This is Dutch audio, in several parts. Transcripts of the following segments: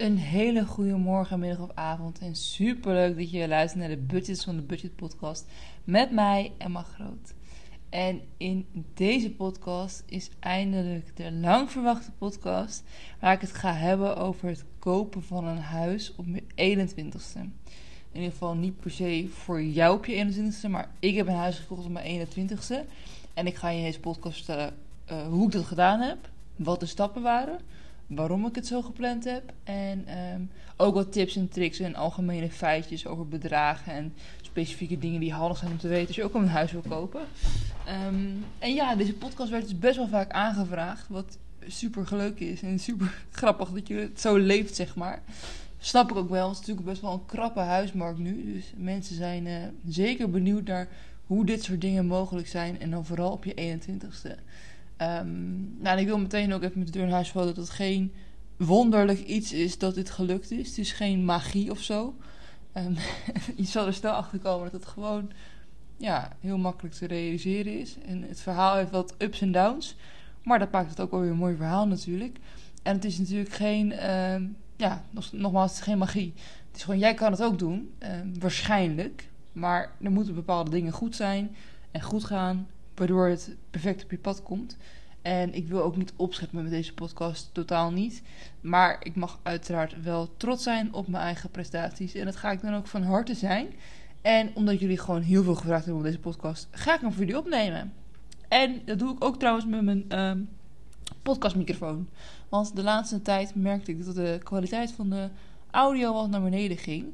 Een hele goede morgen, middag of avond. En super leuk dat je luistert naar de Budgets van de Budget Podcast. Met mij, Emma Groot. En in deze podcast is eindelijk de lang verwachte podcast. Waar ik het ga hebben over het kopen van een huis op mijn 21ste. In ieder geval niet per se voor jou op je 21ste. Maar ik heb een huis gekocht op mijn 21ste. En ik ga je in deze podcast vertellen uh, hoe ik dat gedaan heb. Wat de stappen waren waarom ik het zo gepland heb. En um, ook wat tips en tricks en algemene feitjes over bedragen en specifieke dingen die handig zijn om te weten als je ook een huis wil kopen. Um, en ja, deze podcast werd dus best wel vaak aangevraagd, wat super leuk is en super grappig dat je het zo leeft, zeg maar. Snap ik ook wel, het is natuurlijk best wel een krappe huismarkt nu. Dus mensen zijn uh, zeker benieuwd naar hoe dit soort dingen mogelijk zijn. En dan vooral op je 21ste. Um, nou, en ik wil meteen ook even met de deur in huis vallen dat het geen wonderlijk iets is dat dit gelukt is. Het is geen magie of zo. Um, je zal er snel achter komen dat het gewoon ja, heel makkelijk te realiseren is. En het verhaal heeft wat ups en downs. Maar dat maakt het ook wel weer een mooi verhaal natuurlijk. En het is natuurlijk geen, uh, ja, nogmaals, het is geen magie. Het is gewoon, jij kan het ook doen, waarschijnlijk. Maar er moeten bepaalde dingen goed zijn en goed gaan waardoor het perfect op je pad komt. En ik wil ook niet opscheppen met deze podcast, totaal niet. Maar ik mag uiteraard wel trots zijn op mijn eigen prestaties. En dat ga ik dan ook van harte zijn. En omdat jullie gewoon heel veel gevraagd hebben op deze podcast, ga ik hem voor jullie opnemen. En dat doe ik ook trouwens met mijn uh, podcastmicrofoon. Want de laatste tijd merkte ik dat de kwaliteit van de audio wat naar beneden ging.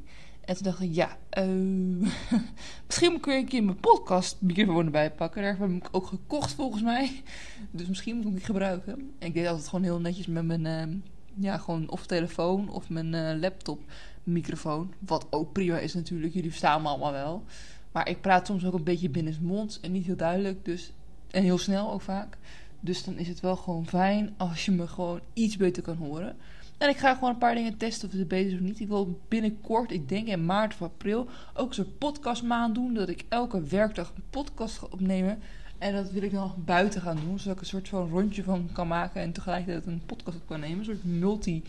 En toen dacht ik, ja, uh, misschien moet ik weer een keer mijn podcast microfoon erbij pakken. Daar heb ik ook gekocht volgens mij. Dus misschien moet ik die gebruiken. En ik deed altijd gewoon heel netjes met mijn, uh, ja, gewoon of telefoon of mijn uh, laptop microfoon. Wat ook prima is natuurlijk, jullie verstaan me allemaal wel. Maar ik praat soms ook een beetje binnensmonds en niet heel duidelijk. Dus, en heel snel ook vaak. Dus dan is het wel gewoon fijn als je me gewoon iets beter kan horen. En ik ga gewoon een paar dingen testen of het beter is of niet. Ik wil binnenkort, ik denk in maart of april, ook zo'n podcastmaand doen. Dat ik elke werkdag een podcast ga opnemen. En dat wil ik dan buiten gaan doen. Zodat ik een soort van rondje van kan maken. En tegelijkertijd een podcast op kan nemen. Een soort multi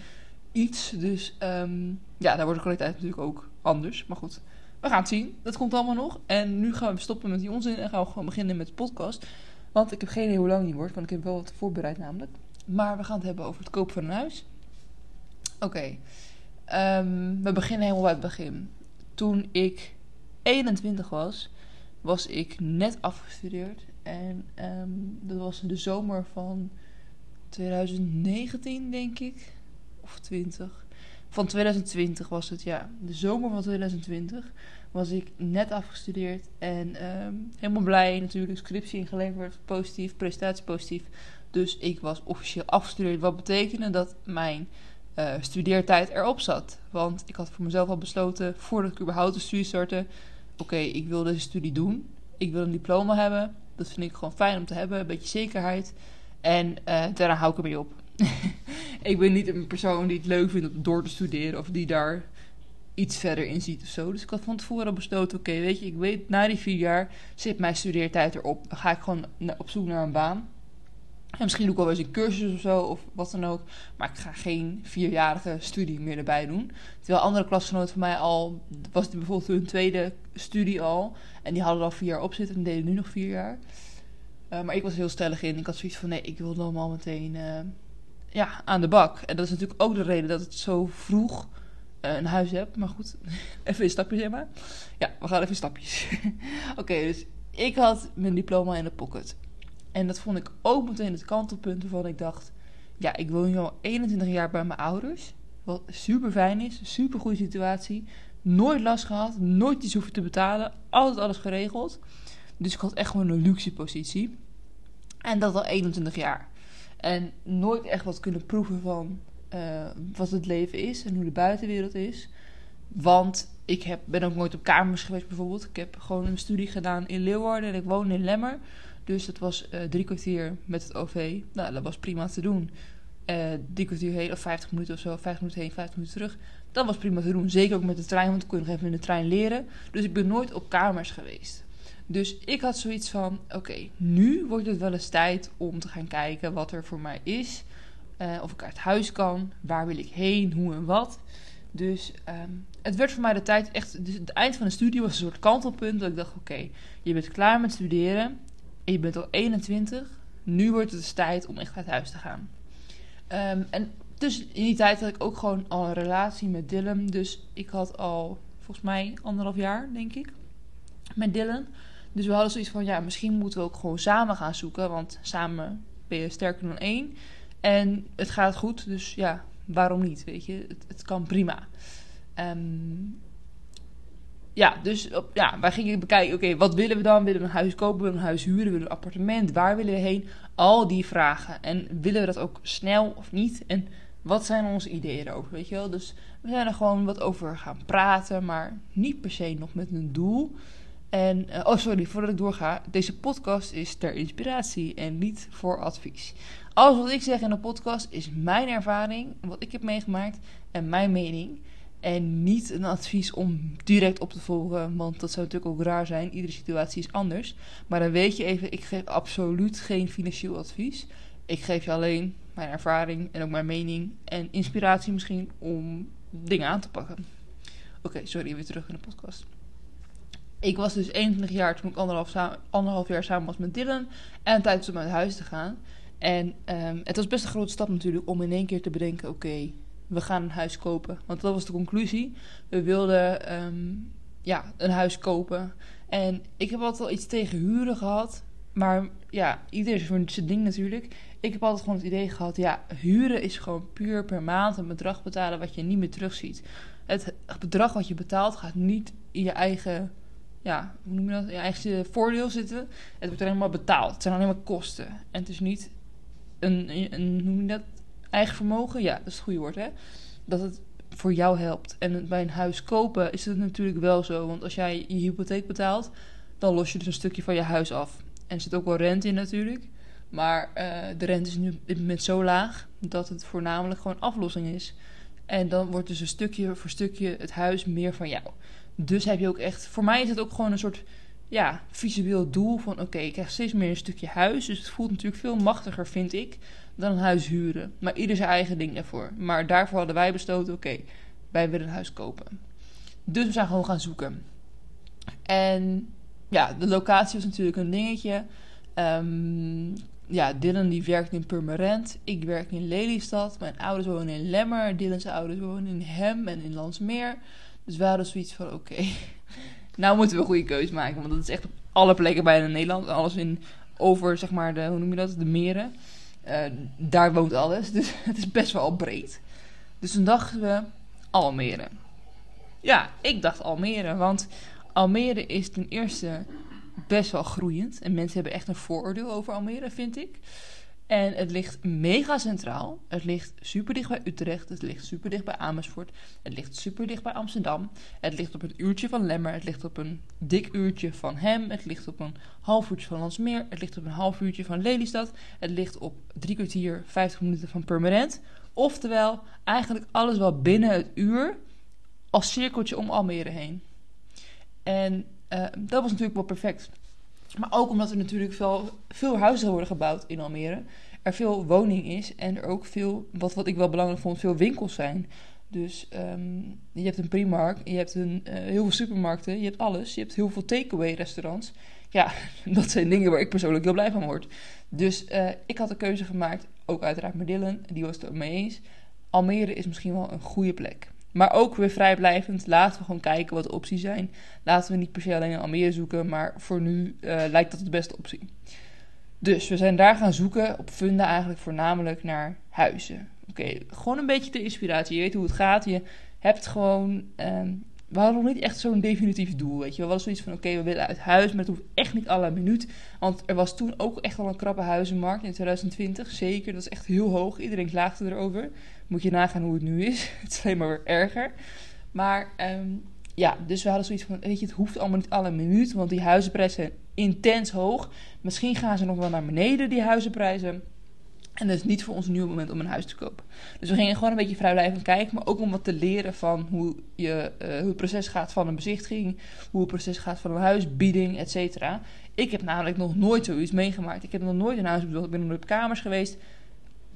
iets. Dus um, ja, daar wordt de kwaliteit natuurlijk ook anders. Maar goed, we gaan het zien. Dat komt allemaal nog. En nu gaan we stoppen met die onzin. En gaan we gewoon beginnen met de podcast. Want ik heb geen idee hoe lang die wordt. Want ik heb wel wat voorbereid namelijk. Maar we gaan het hebben over het kopen van een huis. Oké, um, we beginnen helemaal bij het begin. Toen ik 21 was, was ik net afgestudeerd. En um, dat was de zomer van 2019, denk ik. Of 20. Van 2020 was het, ja. De zomer van 2020 was ik net afgestudeerd. En um, helemaal blij natuurlijk. Scriptie ingeleverd, positief, presentatie positief. Dus ik was officieel afgestudeerd. Wat betekende dat mijn uh, studeertijd erop zat. Want ik had voor mezelf al besloten, voordat ik überhaupt de studie startte... Oké, ik wil deze studie doen. Ik wil een diploma hebben. Dat vind ik gewoon fijn om te hebben. Een beetje zekerheid. En uh, daarna hou ik ermee op. ik ben niet een persoon die het leuk vindt om door te studeren... of die daar iets verder in ziet of zo. Dus ik had van tevoren al besloten... Oké, weet je, ik weet, na die vier jaar zit mijn studeertijd erop. Dan ga ik gewoon op zoek naar een baan. En misschien doe ik wel eens een cursus of zo, of wat dan ook. Maar ik ga geen vierjarige studie meer erbij doen. Terwijl andere klasgenoten van mij al, was die bijvoorbeeld hun tweede studie al. En die hadden al vier jaar op zitten en deden nu nog vier jaar. Uh, maar ik was heel stellig in. Ik had zoiets van, nee, ik wil dan al meteen uh, ja, aan de bak. En dat is natuurlijk ook de reden dat het zo vroeg uh, een huis heb. Maar goed, even in stapjes, zeg maar. Ja, we gaan even in stapjes. Oké, dus ik had mijn diploma in de pocket. En dat vond ik ook meteen het kantelpunt waarvan ik dacht... Ja, ik woon nu al 21 jaar bij mijn ouders. Wat super fijn is. Super goede situatie. Nooit last gehad. Nooit iets hoeven te betalen. Altijd alles geregeld. Dus ik had echt gewoon een luxe positie. En dat al 21 jaar. En nooit echt wat kunnen proeven van uh, wat het leven is en hoe de buitenwereld is. Want ik heb, ben ook nooit op kamers geweest bijvoorbeeld. Ik heb gewoon een studie gedaan in Leeuwarden en ik woon in Lemmer. Dus dat was uh, drie kwartier met het OV. Nou, dat was prima te doen. Uh, drie kwartier heen, of 50 minuten of zo, 50 minuten heen, 50 minuten terug. Dat was prima te doen. Zeker ook met de trein, want ik kon nog even in de trein leren. Dus ik ben nooit op kamers geweest. Dus ik had zoiets van: oké, nu wordt het wel eens tijd om te gaan kijken wat er voor mij is. Uh, of ik uit huis kan. Waar wil ik heen? Hoe en wat? Dus ehm, het werd voor mij de tijd echt. Dus het eind van de studie was een soort kantelpunt. Dat ik dacht: oké, je bent klaar met studeren. Je bent al 21. Nu wordt het dus tijd om echt uit huis te gaan. Um, en dus in die tijd had ik ook gewoon al een relatie met Dylan. Dus ik had al volgens mij anderhalf jaar, denk ik, met Dylan. Dus we hadden zoiets van, ja, misschien moeten we ook gewoon samen gaan zoeken. Want samen ben je sterker dan één. En het gaat goed, dus ja, waarom niet, weet je. Het, het kan prima. Um, ja, dus ja, wij gingen bekijken, oké, wat willen we dan? Willen we een huis kopen? Willen we een huis huren? Willen we een appartement? Waar willen we heen? Al die vragen. En willen we dat ook snel of niet? En wat zijn onze ideeën erover, weet je wel? Dus we zijn er gewoon wat over gaan praten, maar niet per se nog met een doel. En, uh, oh sorry, voordat ik doorga. Deze podcast is ter inspiratie en niet voor advies. Alles wat ik zeg in de podcast is mijn ervaring, wat ik heb meegemaakt en mijn mening. En niet een advies om direct op te volgen, want dat zou natuurlijk ook raar zijn. Iedere situatie is anders. Maar dan weet je even, ik geef absoluut geen financieel advies. Ik geef je alleen mijn ervaring en ook mijn mening en inspiratie misschien om dingen aan te pakken. Oké, sorry, weer terug in de podcast. Ik was dus 21 jaar toen ik anderhalf, anderhalf jaar samen was met Dylan. En tijd om uit huis te gaan. En um, het was best een grote stap natuurlijk om in één keer te bedenken: oké, we gaan een huis kopen. Want dat was de conclusie. We wilden um, ja, een huis kopen. En ik heb altijd wel iets tegen huren gehad. Maar ja, iedereen is voor zijn ding natuurlijk. Ik heb altijd gewoon het idee gehad, ja, huren is gewoon puur per maand een bedrag betalen wat je niet meer terugziet. Het bedrag wat je betaalt gaat niet in je eigen, ja, hoe noem je dat, je eigen voordeel zitten. Het wordt alleen maar betaald. Het zijn alleen maar kosten. En het is niet een, een hoe noem je dat, eigen vermogen. Ja, dat is het goede woord, hè. Dat het voor jou helpt. En bij een huis kopen is het natuurlijk wel zo. Want als jij je hypotheek betaalt, dan los je dus een stukje van je huis af. En er zit ook wel rente in natuurlijk. Maar uh, de rente is nu op dit moment zo laag dat het voornamelijk gewoon aflossing is. En dan wordt dus een stukje voor stukje het huis meer van jou. Dus heb je ook echt, voor mij is het ook gewoon een soort ja, visueel doel van oké, ik krijg steeds meer een stukje huis. Dus het voelt natuurlijk veel machtiger, vind ik, dan een huis huren. Maar ieder zijn eigen ding daarvoor. Maar daarvoor hadden wij besloten, oké, wij willen een huis kopen. Dus we zijn gewoon gaan zoeken. En ja, de locatie was natuurlijk een dingetje. Um, ja, Dylan die werkt in Purmerend. Ik werk in Lelystad. Mijn ouders wonen in Lemmer. Dylan's ouders wonen in Hem en in Landsmeer. Dus we hadden zoiets van, oké, nou moeten we een goede keuze maken. Want dat is echt op alle plekken bijna Nederland. Alles in, over, zeg maar, de, hoe noem je dat, de meren. Uh, daar woont alles. Dus het is best wel breed. Dus toen dachten we, Almere. Ja, ik dacht Almere. Want Almere is ten eerste best wel groeiend. En mensen hebben echt een vooroordeel over Almere, vind ik. En het ligt mega centraal. Het ligt super dicht bij Utrecht. Het ligt super dicht bij Amersfoort. Het ligt super dicht bij Amsterdam. Het ligt op een uurtje van Lemmer. Het ligt op een dik uurtje van Hem. Het ligt op een half uurtje van Landsmeer. Het ligt op een half uurtje van Lelystad. Het ligt op drie kwartier, vijftig minuten van Permanent. Oftewel, eigenlijk alles wel binnen het uur als cirkeltje om Almere heen. En uh, dat was natuurlijk wel perfect. Maar ook omdat er natuurlijk veel, veel huizen worden gebouwd in Almere. Er veel woning is en er ook veel, wat, wat ik wel belangrijk vond, veel winkels zijn. Dus um, je hebt een Primark, je hebt een, uh, heel veel supermarkten, je hebt alles. Je hebt heel veel takeaway restaurants. Ja, dat zijn dingen waar ik persoonlijk heel blij van word. Dus uh, ik had de keuze gemaakt, ook uiteraard met Dylan, die was het er mee eens. Almere is misschien wel een goede plek. Maar ook weer vrijblijvend. Laten we gewoon kijken wat de opties zijn. Laten we niet per se alleen in Almere zoeken. Maar voor nu uh, lijkt dat de beste optie. Dus we zijn daar gaan zoeken op Funda eigenlijk voornamelijk naar huizen. Oké, gewoon een beetje de inspiratie. Je weet hoe het gaat. Je hebt gewoon... Um, we hadden nog niet echt zo'n definitief doel, weet je. We hadden zoiets van, oké, we willen uit huis, maar het hoeft echt niet alle minuut. Want er was toen ook echt al een krappe huizenmarkt in 2020, zeker. Dat is echt heel hoog. Iedereen klaagde erover. Moet je nagaan hoe het nu is. het is alleen maar weer erger. Maar um, ja, dus we hadden zoiets van, weet je, het hoeft allemaal niet alle minuut, want die huizenprijzen zijn intens hoog. Misschien gaan ze nog wel naar beneden, die huizenprijzen. En dat is niet voor ons een nieuw moment om een huis te kopen. Dus we gingen gewoon een beetje vrijblijvend kijken. Maar ook om wat te leren van hoe, je, uh, hoe het proces gaat van een bezichtiging. Hoe het proces gaat van een huisbieding, et cetera. Ik heb namelijk nog nooit zoiets meegemaakt. Ik heb nog nooit een huis bezocht. Ik ben nog op kamers geweest.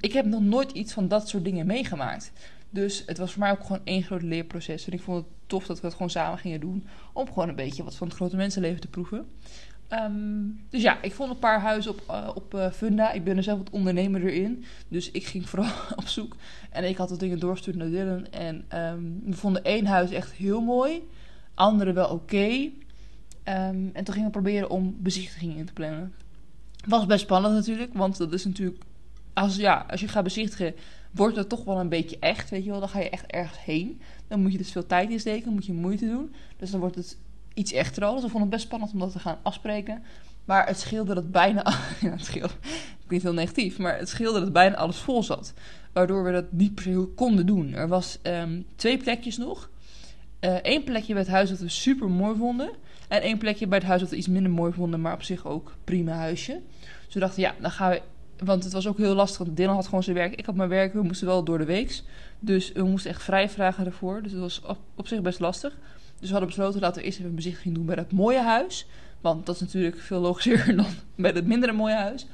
ik heb nog nooit iets van dat soort dingen meegemaakt. Dus het was voor mij ook gewoon één groot leerproces. En ik vond het tof dat we het gewoon samen gingen doen. Om gewoon een beetje wat van het grote mensenleven te proeven. Ehm, dus ja, ik vond een paar huizen op, uh, op uh, Funda. Ik ben er zelf wat ondernemer erin. Dus ik ging vooral op zoek. En ik had wat dingen doorgestuurd naar Dylan. En um, we vonden één huis echt heel mooi. Andere wel oké. Um, en toen gingen we proberen om bezichtigingen in te plannen. Was best spannend natuurlijk. Want dat is natuurlijk... Als, ja, als je gaat bezichtigen, wordt het toch wel een beetje echt. Weet je wel, dan ga je echt ergens heen. Dan moet je dus veel tijd insteken. moet je moeite doen. Dus dan wordt het iets echter al. Dus we vonden het best spannend om dat te gaan afspreken. Maar het scheelde dat bijna... Ja, het scheelde... niet heel negatief, maar het scheelde dat bijna alles vol zat. Waardoor we dat niet per se konden doen. Er was um, twee plekjes nog. Eén uh, plekje bij het huis dat we super mooi vonden. En één plekje bij het huis dat we iets minder mooi vonden, maar op zich ook prima huisje. Dus we dachten, ja, dan gaan we... Want het was ook heel lastig, want Dylan had gewoon zijn werk. Ik had mijn werk, we moesten wel door de weeks. Dus we moesten echt vrij vragen ervoor. Dus dat was op, op zich best lastig. Dus we hadden besloten, laten we eerst even een bezichtiging doen bij dat mooie huis. Want dat is natuurlijk veel logischer dan bij het mindere mooie huis.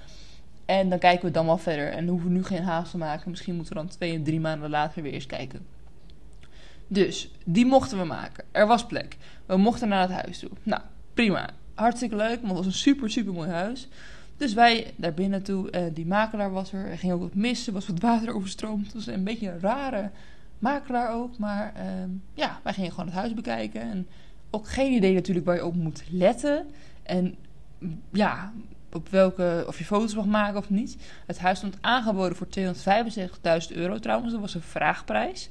En dan kijken we dan wel verder. En hoeven we nu geen haast te maken. Misschien moeten we dan twee en drie maanden later weer eens kijken. Dus, die mochten we maken. Er was plek. We mochten naar het huis toe. Nou, prima. Hartstikke leuk, want het was een super, super mooi huis. Dus wij daar binnen toe. Uh, die makelaar was er. Er ging ook wat mis. Er was wat water overstroomd. Het was een beetje een rare makelaar ook. Maar uh, ja, wij gingen gewoon het huis bekijken. En ook geen idee natuurlijk waar je op moet letten. En ja, op welke, of je foto's mag maken of niet. Het huis stond aangeboden voor 275.000 euro trouwens. Dat was een vraagprijs.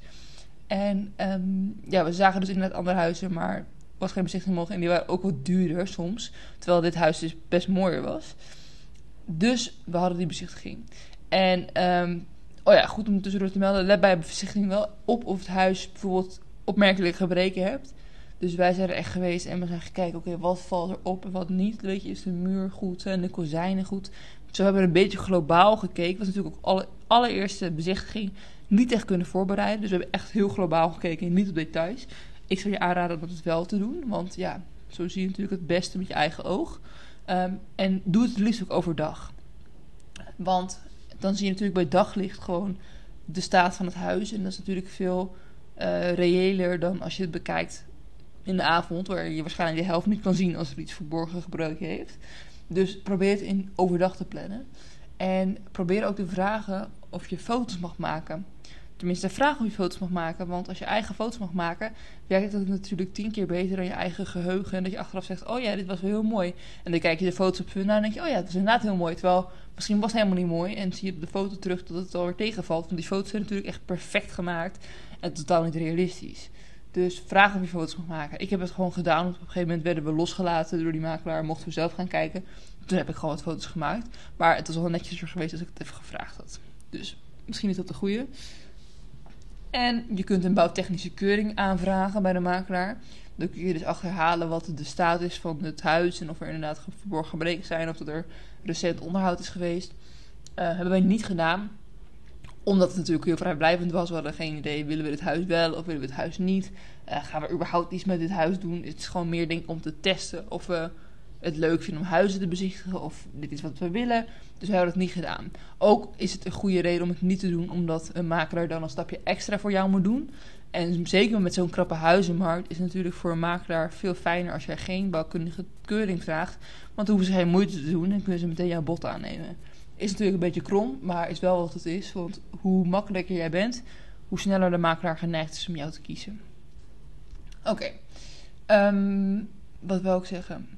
En um, ja, we zagen dus inderdaad andere huizen, maar was geen bezichtiging mogelijk. En die waren ook wat duurder soms. Terwijl dit huis dus best mooier was. Dus we hadden die bezichtiging. En um, oh ja, goed om tussendoor te melden. Let bij een bezichtiging wel op of het huis bijvoorbeeld opmerkelijk gebreken hebt. Dus wij zijn er echt geweest en we zijn gekeken, oké, wat valt er op en wat niet. Weet je, is de muur goed en de kozijnen goed. Zo hebben we een beetje globaal gekeken. Dat was natuurlijk ook alle allereerste bezichtiging niet echt kunnen voorbereiden. Dus we hebben echt heel globaal gekeken en niet op details. Ik zou je aanraden om het wel te doen, want ja, zo zie je natuurlijk het beste met je eigen oog. Um, en doe het liefst ook overdag. Want dan zie je natuurlijk bij daglicht gewoon de staat van het huis. En dat is natuurlijk veel uh, reëler dan als je het bekijkt in de avond, waar je waarschijnlijk de helft niet kan zien als er iets verborgen gebruikt heeft. Dus probeer het in overdag te plannen. En probeer ook te vragen of je foto's mag maken. Tenminste, vraag of je foto's mag maken. Want als je eigen foto's mag maken, werkt dat natuurlijk tien keer beter dan je eigen geheugen. En dat je achteraf zegt: Oh ja, dit was wel heel mooi. En dan kijk je de foto's op Funda en denk je: Oh ja, het was inderdaad heel mooi. Terwijl misschien was het helemaal niet mooi. En zie je op de foto terug dat het alweer tegenvalt. Want die foto's zijn natuurlijk echt perfect gemaakt en totaal niet realistisch. Dus vraag of je foto's mag maken. Ik heb het gewoon gedaan. Op een gegeven moment werden we losgelaten door die makelaar. Mochten we zelf gaan kijken. Toen heb ik gewoon wat foto's gemaakt. Maar het was wel netjes geweest als ik het even gevraagd had. Dus misschien is dat de goede. En je kunt een bouwtechnische keuring aanvragen bij de makelaar. Dan kun je dus achterhalen wat de staat is van het huis. En of er inderdaad verborgen gebreken zijn. Of dat er recent onderhoud is geweest. Uh, hebben wij niet gedaan omdat het natuurlijk heel vrijblijvend was. We hadden geen idee, willen we dit huis wel of willen we het huis niet? Uh, gaan we überhaupt iets met dit huis doen? Het is gewoon meer denk om te testen of we het leuk vinden om huizen te bezichtigen. Of dit is wat we willen. Dus we hebben het niet gedaan. Ook is het een goede reden om het niet te doen. Omdat een makelaar dan een stapje extra voor jou moet doen. En zeker met zo'n krappe huizenmarkt is het natuurlijk voor een makelaar veel fijner als jij geen bouwkundige keuring vraagt. Want dan hoeven ze geen moeite te doen en kunnen ze meteen jouw bod aannemen. Is natuurlijk een beetje krom, maar is wel wat het is. Want hoe makkelijker jij bent, hoe sneller de makelaar geneigd is om jou te kiezen. Oké, um, wat wil ik zeggen?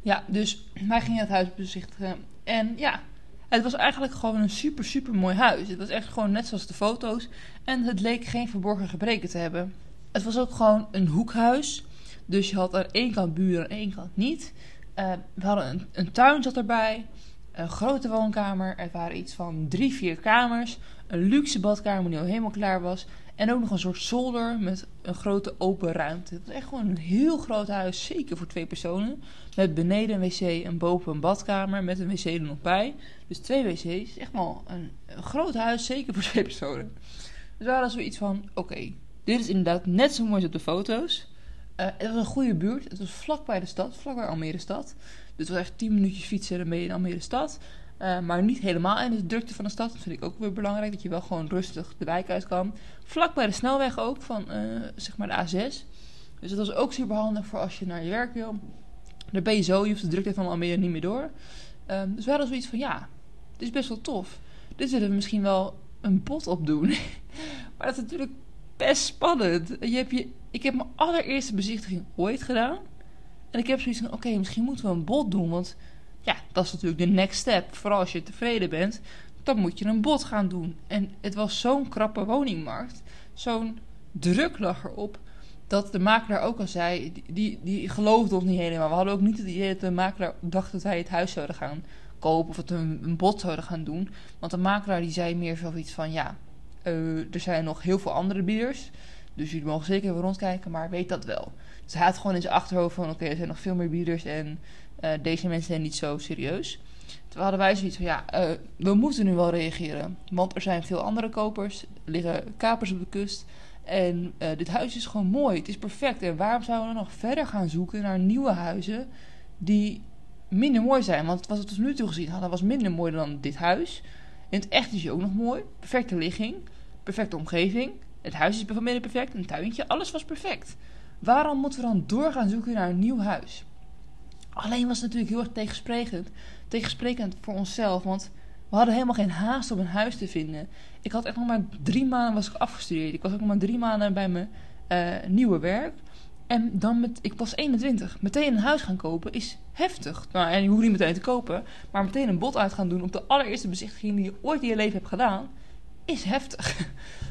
Ja, dus wij gingen het huis bezichtigen. En ja, het was eigenlijk gewoon een super, super mooi huis. Het was echt gewoon net zoals de foto's. En het leek geen verborgen gebreken te hebben. Het was ook gewoon een hoekhuis. Dus je had aan één kant buren, aan één kant niet. Uh, we hadden een, een tuin zat erbij een grote woonkamer. Er waren iets van drie, vier kamers. Een luxe badkamer die al helemaal klaar was. En ook nog een soort zolder met een grote open ruimte. Het was echt gewoon een heel groot huis, zeker voor twee personen. Met beneden een wc en boven een badkamer met een wc er nog bij. Dus twee wc's. Echt wel een, groot huis, zeker voor twee personen. Dus we hadden zoiets van, oké, dit is inderdaad net zo mooi als op de foto's. Uh, het was een goede buurt. Het was vlakbij de stad, vlakbij Almere stad. Dus het was echt 10 minuutjes fietsen en dan in Almere stad. Uh, maar niet helemaal in de drukte van de stad. Dat vind ik ook weer belangrijk. Dat je wel gewoon rustig de wijk uit kan. Vlak bij de snelweg ook van uh, zeg maar de A6. Dus dat is ook super handig voor als je naar je werk wil. Daar ben je zo, je hoeft de drukte van Almere niet meer door. Um, dus we hadden zoiets van ja, dit is best wel tof. Dit zullen we misschien wel een bot op doen. maar dat is natuurlijk best spannend. Je hebt je, ik heb mijn allereerste bezichtiging ooit gedaan. En ik heb zoiets van, oké, misschien moeten we een bot doen. Want ja, dat is natuurlijk de next step. Vooral als je tevreden bent, dan moet je een bot gaan doen. En het was zo'n krappe woningmarkt. Zo'n druk lag erop. Dat de makelaar ook al zei, die, die, geloofde ons niet helemaal. We hadden ook niet het idee dat de makelaar dacht dat wij het huis zouden gaan kopen. Of dat we een, bot zouden gaan doen. Want de makelaar die zei meer zoiets van, ja, uh, er zijn nog heel veel andere bieders. Dus jullie mogen zeker even rondkijken, maar weet dat wel. Dus hij had gewoon in zijn achterhoofd van... oké, er zijn nog veel meer bieders en uh, deze mensen zijn niet zo serieus. Toen hadden wij zoiets van... ja, uh, we moeten nu wel reageren. Want er zijn veel andere kopers. Er liggen kapers op de kust. En uh, dit huis is gewoon mooi. Het is perfect. En waarom zouden we nog verder gaan zoeken naar nieuwe huizen... die minder mooi zijn? Want wat we tot nu toe gezien hadden was minder mooi dan dit huis... In het echt is hij ook nog mooi. Perfecte ligging. Perfecte omgeving. Het huis is midden perfect. Een tuintje. Alles was perfect. Waarom moeten we dan doorgaan zoeken naar een nieuw huis? Alleen was het natuurlijk heel erg tegensprekend. Tegensprekend voor onszelf. Want we hadden helemaal geen haast om een huis te vinden. Ik had echt nog maar drie maanden was ik afgestudeerd. Ik was ook nog maar drie maanden bij mijn uh, nieuwe werk. En dan met, ik was 21. Meteen een huis gaan kopen is heftig. Nou, en je hoeft niet meteen te kopen. Maar meteen een bod uit gaan doen op de allereerste bezichtiging die je ooit in je leven hebt gedaan. Is heftig.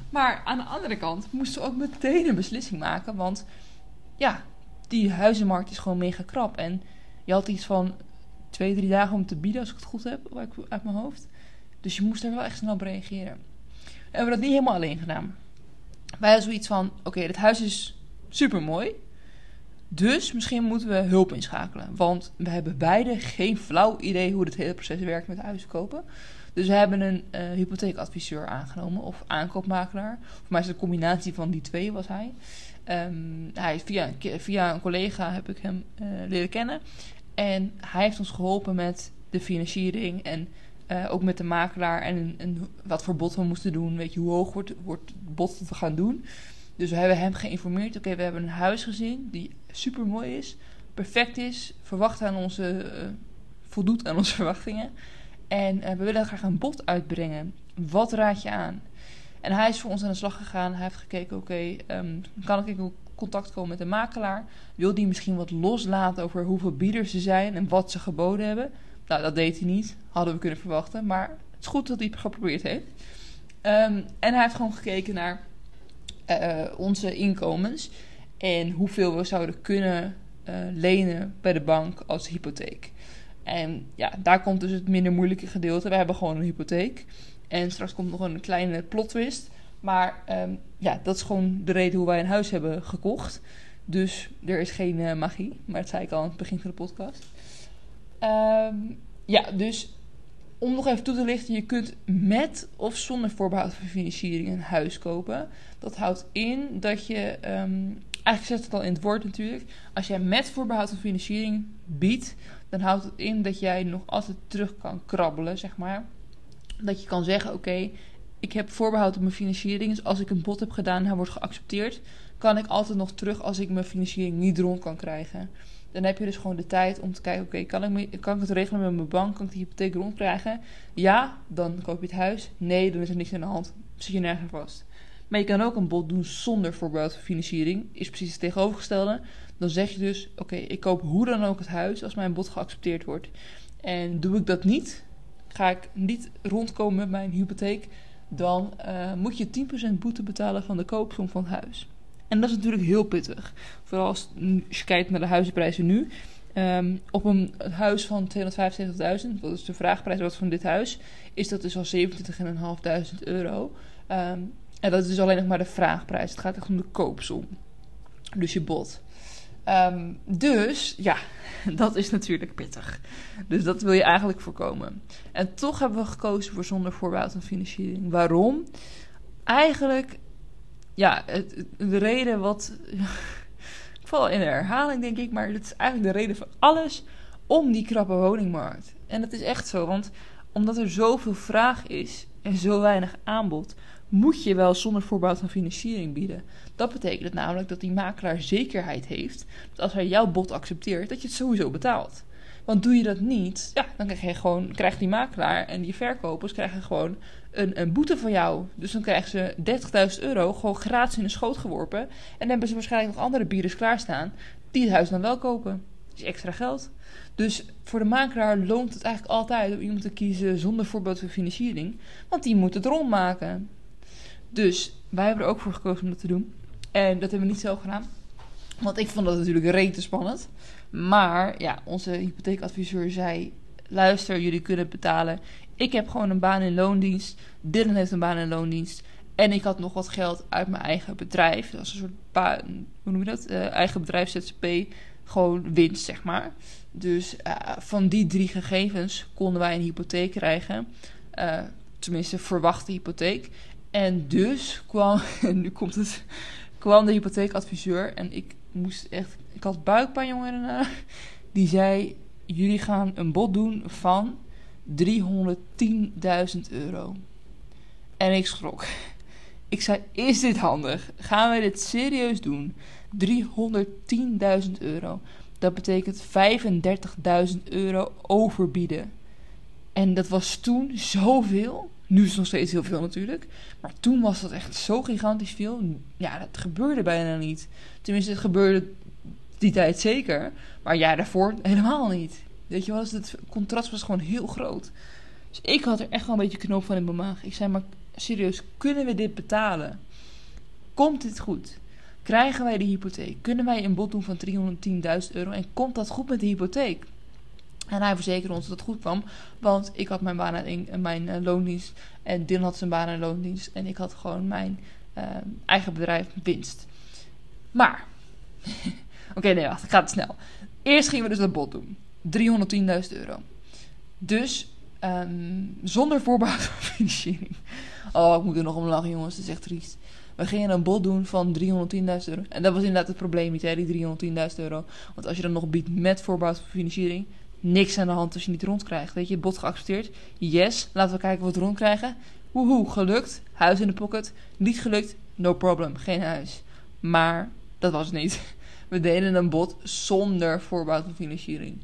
Maar aan de andere kant moesten we ook meteen een beslissing maken. Want ja, die huizenmarkt is gewoon mega krap. En je had iets van twee, drie dagen om te bieden, als ik het goed heb, uit mijn hoofd. Dus je moest er wel echt snel op reageren. En we hebben dat niet helemaal alleen gedaan. Wij hadden zoiets van: oké, dit huis is super mooi. Dus misschien moeten we hulp inschakelen. Want we hebben beide geen flauw idee hoe het hele proces werkt met huizen kopen. Dus we hebben een uh, hypotheekadviseur aangenomen of aankoopmakelaar. Voor mij is het een combinatie van die twee, was hij. Um, hij via, via een collega heb ik hem uh, leren kennen. En hij heeft ons geholpen met de financiering en uh, ook met de makelaar en, wat voor bod we moesten doen. Weet je, hoe hoog wordt, wordt het bod dat we gaan doen. Dus we hebben hem geïnformeerd. Oké, we hebben een huis gezien die super mooi is, perfect is, verwacht aan onze, uh, voldoet aan onze verwachtingen. En uh, we willen graag een bod uitbrengen. Wat raad je aan? En hij is voor ons aan de slag gegaan. Hij heeft gekeken, oké, um, kan ik in contact komen met de makelaar? Wil die misschien wat loslaten over hoeveel bieders er zijn en wat ze geboden hebben? Nou, dat deed hij niet. Hadden we kunnen verwachten. Maar het is goed dat hij het geprobeerd heeft. Um, en hij heeft gewoon gekeken naar uh, onze inkomens. En hoeveel we zouden kunnen uh, lenen bij de bank als hypotheek. En ja, daar komt dus het minder moeilijke gedeelte. We hebben gewoon een hypotheek. En straks komt nog een kleine plot twist. Maar um, ja, dat is gewoon de reden hoe wij een huis hebben gekocht. Dus er is geen uh, magie. Maar dat zei ik al aan het begin van de podcast. Um, ja, dus om nog even toe te lichten, je kunt met of zonder voorbehoud van financiering een huis kopen. Dat houdt in dat je, um, eigenlijk zet het al in het woord natuurlijk, als jij met voorbehoud van financiering biedt, dan houdt het in dat jij nog altijd terug kan krabbelen, zeg maar. Dat je kan zeggen, oké, ik heb voorbehoud op mijn financiering, dus als ik een bod heb gedaan en wordt geaccepteerd, kan ik altijd nog terug als ik mijn financiering niet rond kan krijgen. Dan heb je dus gewoon de tijd om te kijken: oké, kan, ik, kan ik het regelen met mijn bank? Kan ik de hypotheek rondkrijgen? Ja, dan koop je het huis. Nee, dan is er niks aan de hand. Zit je nergens vast. Maar je kan ook een bod doen zonder voorbehoud financiering. Is precies het tegenovergestelde. Dan zeg je dus: oké, ik koop hoe dan ook het huis als mijn bod geaccepteerd wordt. En doe ik dat niet, ga ik niet rondkomen met mijn hypotheek, dan uh, moet je 10% boete betalen van de koopsom van het huis. En dat is natuurlijk heel pittig. Vooral als, je kijkt naar de huizenprijzen nu. Um, op een huis van 275.000, dat is de vraagprijs wat van dit huis, is dat dus al 27.500 euro. Um, en dat is dus alleen nog maar de vraagprijs. Het gaat echt om de koopsom. Dus je bod. Um, dus ja, dat is natuurlijk pittig. Dus dat wil je eigenlijk voorkomen. En toch hebben we gekozen voor zonder voorbehoud van financiering. Waarom? Eigenlijk ja, de reden wat. ik val in herhaling, denk ik, maar het is eigenlijk de reden van alles om die krappe woningmarkt. En dat is echt zo, want omdat er zoveel vraag is en zo weinig aanbod, moet je wel zonder voorbouw van financiering bieden. Dat betekent namelijk dat die makelaar zekerheid heeft dat als hij jouw bod accepteert, dat je het sowieso betaalt. Want doe je dat niet, ja, dan krijg je gewoon, krijgt die makelaar en die verkopers krijgen gewoon een, een boete van jou. Dus dan krijgen ze 30.000 euro gewoon gratis in de schoot geworpen. En dan hebben ze waarschijnlijk nog andere bieders klaarstaan die het huis dan wel kopen. Dat is extra geld. Dus voor de makelaar loont het eigenlijk altijd om iemand te kiezen zonder voorbeeld van financiering. Want die moet het rondmaken. Dus wij hebben er ook voor gekozen om dat te doen. En dat hebben we niet zelf gedaan. Want ik vond dat natuurlijk rete spannend. Maar ja, onze hypotheekadviseur zei: luister, jullie kunnen betalen. Ik heb gewoon een baan in loondienst. Dylan heeft een baan in loondienst. En ik had nog wat geld uit mijn eigen bedrijf. Dat was een soort baan, hoe noem je dat? Uh, eigen bedrijf ZZP. Gewoon winst, zeg maar. Dus uh, van die drie gegevens konden wij een hypotheek krijgen. Uh, tenminste, verwachte hypotheek. En dus kwam, nu komt het, kwam de hypotheekadviseur. En ik moest echt, ik had buikpijn, jongen. Die zei: Jullie gaan een bod doen van 310.000 euro. En ik schrok. Ik zei: Is dit handig? Gaan wij dit serieus doen? 310.000 euro. Dat betekent 35.000 euro overbieden. En dat was toen zoveel. Nu is het nog steeds heel veel natuurlijk. Maar toen was dat echt zo gigantisch veel. Ja, dat gebeurde bijna niet. Tenminste, het gebeurde die tijd zeker. Maar ja, daarvoor helemaal niet. Weet je wel, dus het contrast was gewoon heel groot. Dus ik had er echt wel een beetje knoop van in mijn maag. Ik zei, maar serieus, kunnen we dit betalen? Komt dit goed? Krijgen wij de hypotheek? Kunnen wij een bod doen van 310.000 euro? En komt dat goed met de hypotheek? En hij verzekerde ons dat het goed kwam. Want ik had mijn baan en mijn uh, loondienst. En Dylan had zijn baan en loondienst. En ik had gewoon mijn uh, eigen bedrijf winst. Maar. Oké, nee, wacht. Ik ga snel. Eerst gingen we dus dat bod doen. 310.000 euro. Dus um, zonder van financiering. Oh, ik moet er nog om lachen, jongens. Het is echt triest. We gingen een bod doen van 310.000 euro. En dat was inderdaad het probleem niet, hè, die 310.000 euro. Want als je dan nog biedt met van financiering, niks aan de hand als je niet rondkrijgt. Weet je, bod geaccepteerd. Yes, laten we kijken wat we rondkrijgen. Woehoe, gelukt. Huis in de pocket. Niet gelukt. No problem, geen huis. Maar dat was het niet. We deden een bod zonder voorbouw van financiering.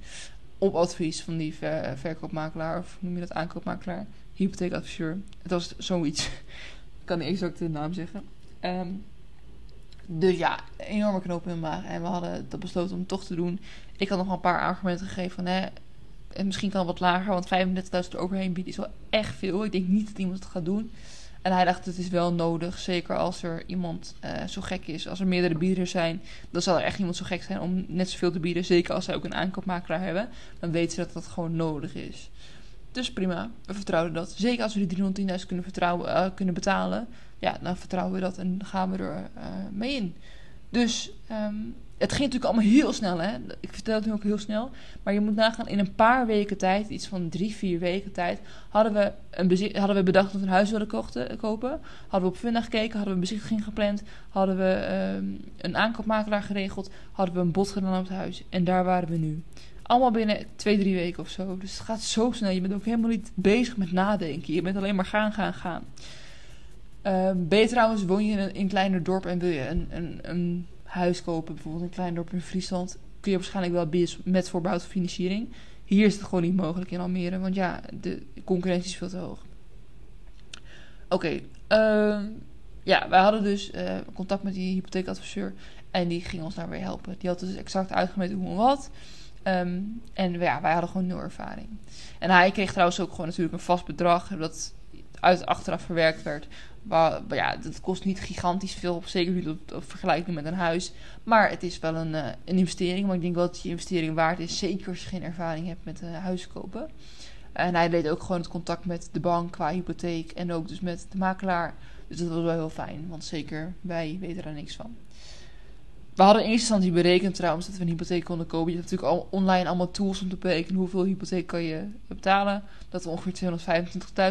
Op advies van die ver verkoopmakelaar, of noem je dat aankoopmakelaar, hypotheekadviseur. Het was zoiets. Ik kan niet exact de naam zeggen. Um, dus ja, enorme knoop in mijn maag. En we hadden dat besloten om toch te doen. Ik had nog een paar argumenten gegeven van... Hè, en misschien kan wat lager, want 35.000 overheen bieden is wel echt veel. Ik denk niet dat iemand het gaat doen. En hij dacht, het is wel nodig. Zeker als er iemand uh, zo gek is. Als er meerdere bieders zijn, dan zal er echt iemand zo gek zijn om net zoveel te bieden. Zeker als zij ook een aankoopmakelaar hebben. Dan weten ze dat dat gewoon nodig is. Dus prima, we vertrouwen dat. Zeker als we die 310.000 kunnen, vertrouwen, uh, kunnen betalen. Ja, dan vertrouwen we dat en gaan we er uh, mee in. Dus um, het ging natuurlijk allemaal heel snel, hè. Ik vertel het nu ook heel snel. Maar je moet nagaan, in een paar weken tijd, iets van drie, vier weken tijd... hadden we, een hadden we bedacht dat we een huis wilden kochten, kopen. Hadden we op Funda gekeken, hadden we een bezichtiging gepland... hadden we um, een aankoopmakelaar geregeld... hadden we een bod gedaan op het huis. En daar waren we nu. Allemaal binnen twee, drie weken of zo. Dus het gaat zo snel. Je bent ook helemaal niet bezig met nadenken. Je bent alleen maar gaan, gaan, gaan. Uh, ben je trouwens, woon je in een, in een kleiner dorp en wil je een, een, een huis kopen, bijvoorbeeld een klein dorp in Friesland, kun je waarschijnlijk wel met voorbouwde financiering. Hier is het gewoon niet mogelijk in Almere, want ja, de concurrentie is veel te hoog. Oké, uh, ja, wij hadden dus uh, contact met die hypotheekadviseur en die ging ons daar weer helpen. Die had dus exact uitgemeten hoe en wat. Um, en ja, wij hadden gewoon nul ervaring. En hij kreeg trouwens ook gewoon natuurlijk een vast bedrag dat uit achteraf verwerkt werd. Ja, dat kost niet gigantisch veel, zeker niet op, op vergelijking met een huis. Maar het is wel een, uh, een investering. Maar ik denk wel dat je investering waard is, zeker als je geen ervaring hebt met uh, huis kopen. En hij deed ook gewoon het contact met de bank qua hypotheek en ook dus met de makelaar. Dus dat was wel heel fijn, want zeker wij weten er niks van. We hadden in eerste instantie berekend trouwens dat we een hypotheek konden kopen. Je hebt natuurlijk al online allemaal tools om te berekenen hoeveel hypotheek kan je betalen. Dat we ongeveer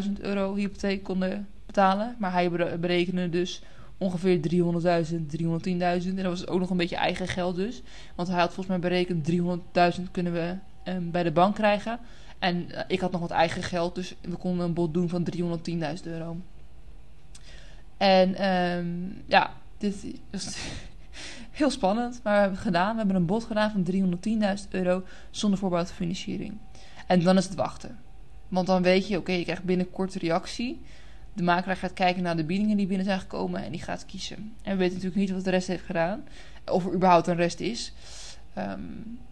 225.000 euro hypotheek konden betalen. Maar hij berekende dus ongeveer 300.000, 310.000. En dat was ook nog een beetje eigen geld dus. Want hij had volgens mij berekend 300.000 kunnen we um, bij de bank krijgen. En eh, ik had nog wat eigen geld, dus we konden een bod doen van 310.000 euro. En ehm, ja, dit is heel spannend, maar we hebben het gedaan. We hebben een bod gedaan van 310.000 euro zonder voorbouwde financiering. En dan is het wachten. Want dan weet je, oké, je krijgt binnenkort reactie. De makelaar gaat kijken naar de biedingen die binnen zijn gekomen en die gaat kiezen. En we weten natuurlijk niet wat de rest heeft gedaan. Of er überhaupt een rest is. Ehm,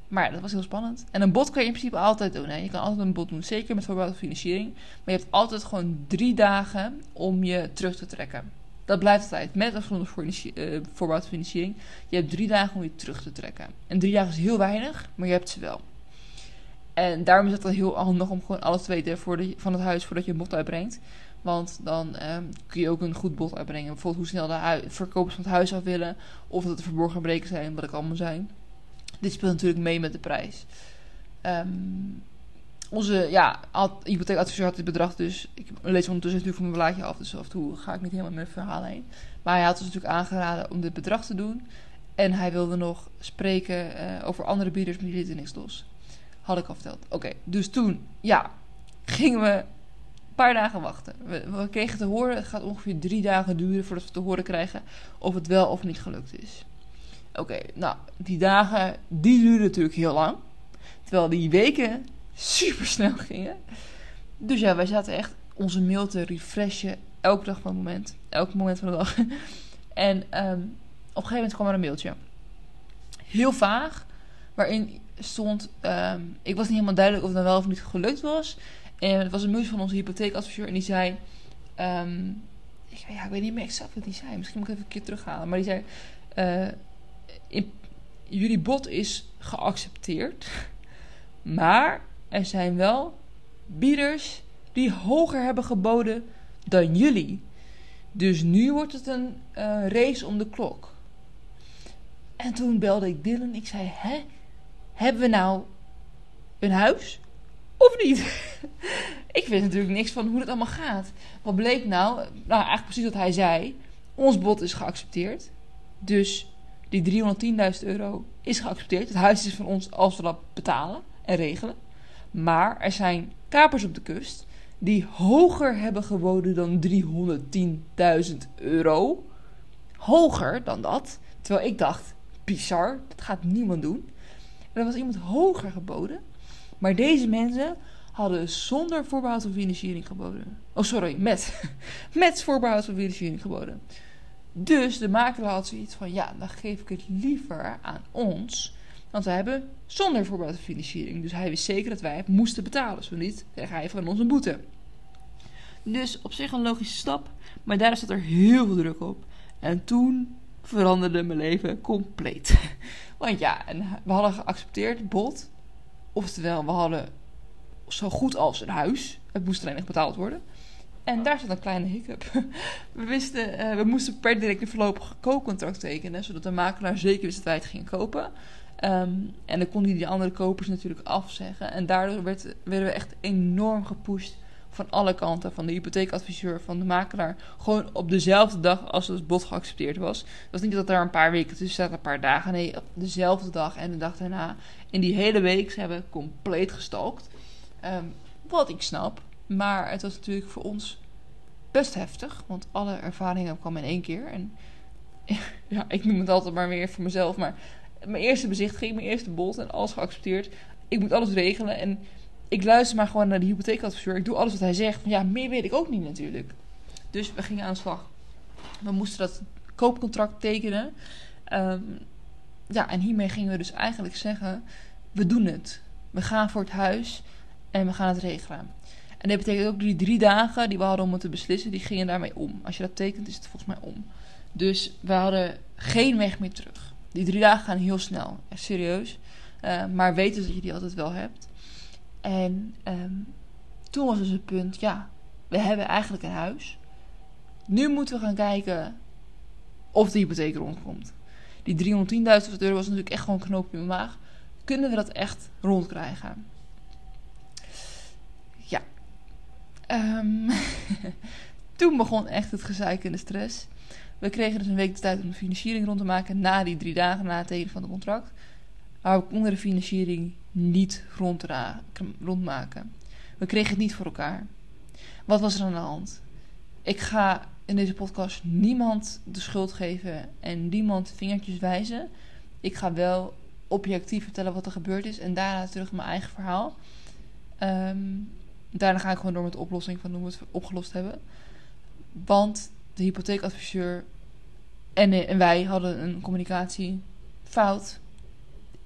maar dat was heel spannend. En een bod kan je in principe altijd doen. Hè? Je kan altijd een bod doen, zeker met voorbouwde financiering. Maar je hebt altijd gewoon drie dagen om je terug te trekken. Dat blijft altijd, met of zonder uh, voorbouwde financiering. Je hebt drie dagen om je terug te trekken. En drie dagen is heel weinig, maar je hebt ze wel. En daarom is het dan heel handig om gewoon alles te weten voor de, van het huis voordat je een bod uitbrengt. Want dan um, kun je ook een goed bod uitbrengen. Bijvoorbeeld hoe snel de verkopers van het huis af willen. Of dat er verborgen breken zijn, wat ik allemaal zijn. Dit speelt natuurlijk mee met de prijs. Um, onze ja, hypotheekadviseur had dit bedrag dus. Ik lees ondertussen natuurlijk van mijn blaadje af. Dus af en toe ga ik niet helemaal met mijn verhaal heen. Maar hij had ons natuurlijk aangeraden om dit bedrag te doen. En hij wilde nog spreken uh, over andere bieders, maar die lieten niks los. Had ik al verteld. Oké, dus toen, ja, gingen we paar dagen wachten. We, we, kregen te horen, het gaat ongeveer drie dagen duren voordat we te horen krijgen of het wel of niet gelukt is. Oké, nou, die dagen, die duurden natuurlijk heel lang. Terwijl die weken super snel gingen. Dus ja, wij zaten echt onze mail te refreshen elke dag van het moment. Elk moment van de dag. en um, op een gegeven moment kwam er een mailtje. Heel vaag, waarin stond... Um, ik was niet helemaal duidelijk of het dan wel of niet gelukt was. En het was een mailtje van onze hypotheekadviseur en die zei... Um, ik, ja, ik weet niet meer exact wat die zei. Misschien moet ik even een keer terughalen. Maar die zei... In, jullie bod is geaccepteerd. Maar er zijn wel bieders die hoger hebben geboden dan jullie. Dus nu wordt het een uh, race om de klok. En toen belde ik Dylan. Ik zei: Hè? Hebben we nou een huis? Of niet? ik weet natuurlijk niks van hoe dat allemaal gaat. Wat bleek nou? Nou, eigenlijk precies wat hij zei. Ons bod is geaccepteerd. Dus die 310.000 euro is geaccepteerd. Het huis is van ons als we dat betalen en regelen. Maar er zijn kapers op de kust die hoger hebben geboden dan 310.000 euro. Hoger dan dat. Terwijl ik dacht, bizar, dat gaat niemand doen. En er was iemand hoger geboden. Maar deze mensen hadden zonder voorbehoud van financiering geboden. Oh, sorry, met. met voorbehoud van financiering geboden. Dus de makelaar had zoiets van: ja, dan geef ik het liever aan ons. Want wij hebben zonder voorbehoud van financiering. Dus hij wist zeker dat wij het moesten betalen. Zo niet, kreeg hij van ons een boete. Dus op zich een logische stap. Maar daar zat er heel veel druk op. En toen veranderde mijn leven compleet. Want ja, en we hadden geaccepteerd, bot. Oftewel, we hadden zo goed als een huis. Het moest alleen nog betaald worden. En daar zat een kleine hiccup. We wisten, uh, we moesten per direct een voorlopig koopcontract tekenen, zodat de makelaar zeker wist dat wij het gingen kopen. Um, en dan kon hij die andere kopers natuurlijk afzeggen. En daardoor werd, werden we echt enorm gepusht van alle kanten. Van de hypotheekadviseur, van de makelaar. Gewoon op dezelfde dag als het bod geaccepteerd was. Dat was niet dat er een paar weken tussen zaten, een paar dagen. Nee, op dezelfde dag en de dag daarna. In die hele week zijn we compleet gestalkt. Um, wat ik snap. Maar het was natuurlijk voor ons best heftig. Want alle ervaringen kwamen in één keer. En ja, ik noem het altijd maar weer voor mezelf. Maar mijn eerste bezichtiging, mijn eerste bod en alles geaccepteerd. Ik moet alles regelen. En ik luister maar gewoon naar de hypotheekadviseur. Ik doe alles wat hij zegt. Ja, meer weet ik ook niet natuurlijk. Dus we gingen aan de slag. We moesten dat koopcontract tekenen. Um, ja, en hiermee gingen we dus eigenlijk zeggen: we doen het. We gaan voor het huis en we gaan het regelen. En dat betekent ook die drie dagen die we hadden om het te beslissen, die gingen daarmee om. Als je dat tekent, is het volgens mij om. Dus we hadden geen weg meer terug. Die drie dagen gaan heel snel, echt serieus. Uh, maar weet dus dat je die altijd wel hebt. En um, toen was dus het punt, ja, we hebben eigenlijk een huis. Nu moeten we gaan kijken of de hypotheek rondkomt. Die 310.000 euro was natuurlijk echt gewoon een knoopje in mijn maag. Kunnen we dat echt rondkrijgen? Ja. Um, toen begon echt het gezeik en de stress. We kregen dus een week de tijd om de financiering rond te maken na die drie dagen na het tekenen van het contract. Maar we konden de financiering niet rondmaken. We kregen het niet voor elkaar. Wat was er aan de hand? Ik ga in deze podcast niemand de schuld geven en niemand vingertjes wijzen. Ik ga wel objectief vertellen wat er gebeurd is en daarna terug mijn eigen verhaal. Ehm, daarna ga ik gewoon door met de oplossing van hoe we het opgelost hebben. Want de hypotheekadviseur en, en wij hadden een communicatiefout.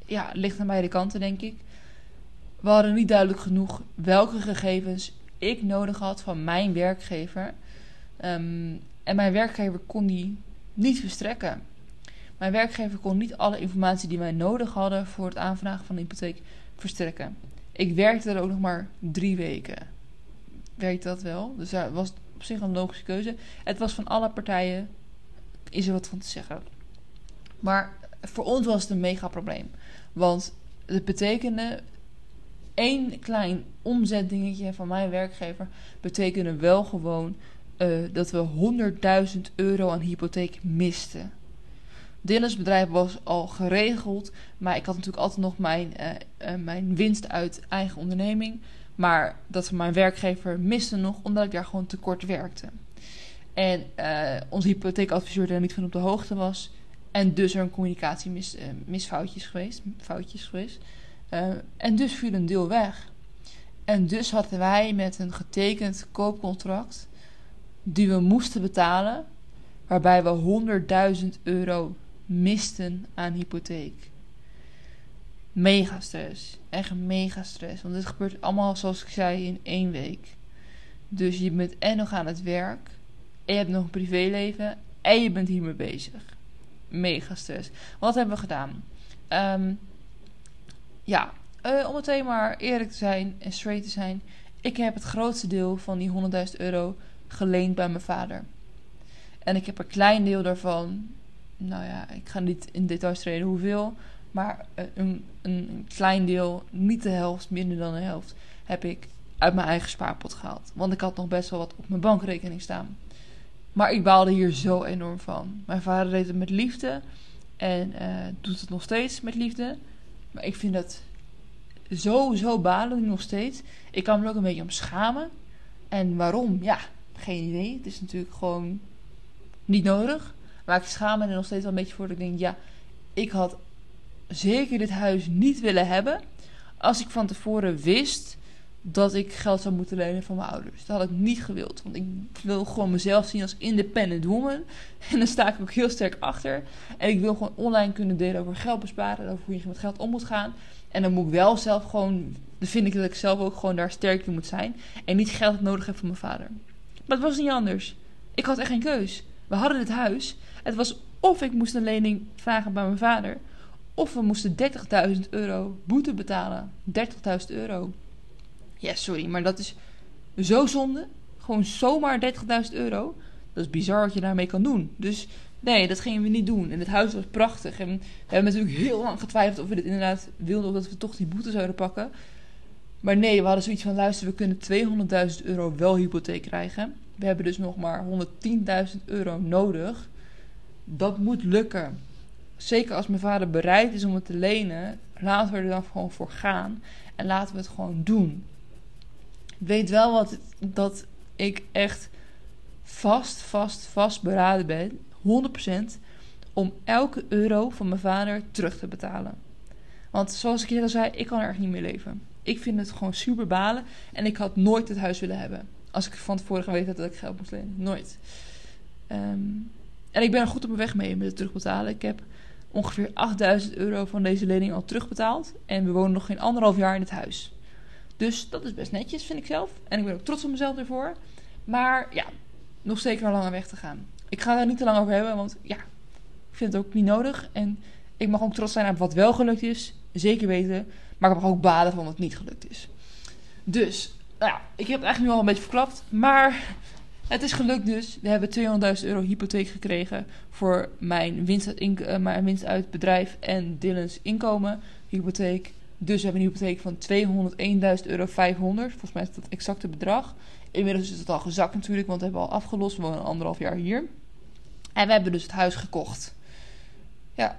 Ja, ligt aan beide kanten, denk ik. We hadden niet duidelijk genoeg welke gegevens ik nodig had van mijn werkgever. Ehm, en mijn werkgever kon die niet verstrekken. Mijn werkgever kon niet alle informatie die wij nodig hadden voor het aanvragen van de hypotheek verstrekken. Ik werkte er ook nog maar drie weken. Werkt dat wel? Dus daar was op zich een logische keuze. Het was van alle partijen, is er wat van te zeggen. Maar voor ons was het een mega probleem. Want het betekende één klein omzetdingetje van mijn werkgever betekende wel gewoon uh, dat we 100.000 euro aan hypotheek misten. Dylan's bedrijf was al geregeld, maar ik had natuurlijk altijd nog mijn, uh, uh, mijn winst uit eigen onderneming. Maar dat mijn werkgever miste nog, omdat ik daar gewoon tekort werkte. En onze hypotheekadviseur daar niet van op de hoogte was. En dus er een communicatiemisfoutjes geweest. Foutjes geweest. en dus viel een deel weg. En dus hadden wij met een getekend koopcontract die we moesten betalen, waarbij we 100.000 euro misten aan hypotheek. Mega stress. Echt mega stress. Want dit gebeurt allemaal, zoals ik zei, in één week. Dus je bent en nog aan het werk. En je hebt nog een privéleven. En je bent hiermee bezig. Mega stress. Wat hebben we gedaan? Ehm, ja, uh, om meteen maar eerlijk te zijn en straight te zijn. Ik heb het grootste deel van die 100.000 euro geleend bij mijn vader. En ik heb een klein deel daarvan, nou ja, ik ga niet in details treden hoeveel, maar een, een klein deel, niet de helft, minder dan de helft, heb ik uit mijn eigen spaarpot gehaald. Want ik had nog best wel wat op mijn bankrekening staan. Maar ik baalde hier zo enorm van. Mijn vader deed het met liefde en uh, doet het nog steeds met liefde. Maar ik vind dat zo, zo balen nog steeds. Ik kan me er ook een beetje om schamen. En waarom? Ja, geen idee. Het is natuurlijk gewoon niet nodig. Maar ik schaam me er nog steeds wel een beetje voor. Dat ik denk, ja, ik had zeker dit huis niet willen hebben. Als ik van tevoren wist dat ik geld zou moeten lenen van mijn ouders. Dat had ik niet gewild. Want ik wil gewoon mezelf zien als independent woman. En daar sta ik ook heel sterk achter. En ik wil gewoon online kunnen delen over geld besparen. Over hoe je met geld om moet gaan. En dan moet ik wel zelf gewoon. Dan vind ik dat ik zelf ook gewoon daar sterk in moet zijn. En niet geld nodig heb van mijn vader. Maar het was niet anders. Ik had echt geen keus. We hadden het huis. Het was of ik moest een lening vragen bij mijn vader. Of we moesten 30.000 euro boete betalen. 30.000 euro. Ja, sorry, maar dat is zo zonde. Gewoon zomaar 30.000 euro. Dat is bizar wat je daarmee kan doen. Dus nee, dat gingen we niet doen. En het huis was prachtig. En we hebben natuurlijk heel lang getwijfeld of we dit inderdaad wilden. Of dat we toch die boete zouden pakken. Maar nee, we hadden zoiets van: luister, we kunnen 200.000 euro wel hypotheek krijgen. We hebben dus nog maar 110.000 euro nodig. Dat moet lukken. Zeker als mijn vader bereid is om het te lenen, laten we er dan gewoon voor gaan. En laten we het gewoon doen. Weet wel wat, dat ik echt vast, vast, vast beraden ben. 100% om elke euro van mijn vader terug te betalen. Want zoals ik al zei, ik kan er echt niet meer leven. Ik vind het gewoon super balen. En ik had nooit het huis willen hebben. Als ik van tevoren geweten had dat ik geld moest lenen. Nooit. Ehm, en ik ben er goed op mijn weg mee met het terugbetalen. Ik heb ongeveer 8000 euro van deze lening al terugbetaald. En we wonen nog geen anderhalf jaar in het huis. Dus dat is best netjes, vind ik zelf. En ik ben ook trots op mezelf ervoor. Maar ja, nog zeker een lange weg te gaan. Ik ga daar niet te lang over hebben, want ja, ik vind het ook niet nodig. En ik mag ook trots zijn op wat wel gelukt is. Zeker weten. Maar ik mag ook balen van wat niet gelukt is. Dus, nou ja, ik heb het eigenlijk nu al een beetje verklapt. Maar het is gelukt dus. We hebben 200.000 euro hypotheek gekregen voor mijn winst, uit, uh, mijn winst uit bedrijf en Dylan's inkomen. Hypotheek. Dus we hebben een hypotheek van 201.000 euro 500. Volgens mij is dat het exacte bedrag. Inmiddels is het al gezakt natuurlijk, want we hebben al afgelost. We wonen anderhalf jaar hier. En we hebben dus het huis gekocht. Ja.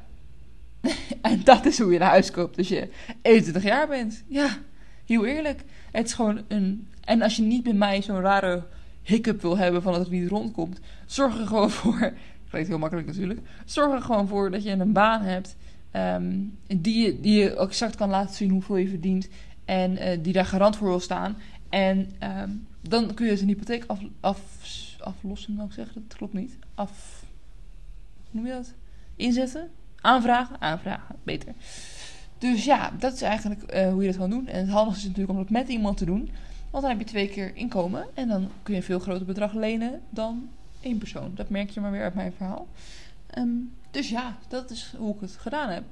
En dat is hoe je een huis koopt als je 21 jaar bent. Ja, heel eerlijk. Het is gewoon een... En als je niet bij mij zo'n rare hiccup wil hebben van dat het niet rondkomt... Zorg er gewoon voor... Klinkt heel makkelijk natuurlijk. Zorg er gewoon voor dat je een baan hebt... Ehm, die, die je exact kan laten zien hoeveel je verdient... En uh, die daar garant voor wil staan. En um, dan kun je dus een hypotheek af, af, aflossen, ik zeggen. Dat klopt niet. Af... Hoe noem je dat? Inzetten? Aanvragen? Aanvragen, beter. Dus ja, dat is eigenlijk uh, hoe je dat kan doen. En het handigste is natuurlijk om het met iemand te doen. Want dan heb je twee keer inkomen. En dan kun je een veel groter bedrag lenen dan één persoon. Dat merk je maar weer uit mijn verhaal. Um, dus ja, dat is hoe ik het gedaan heb.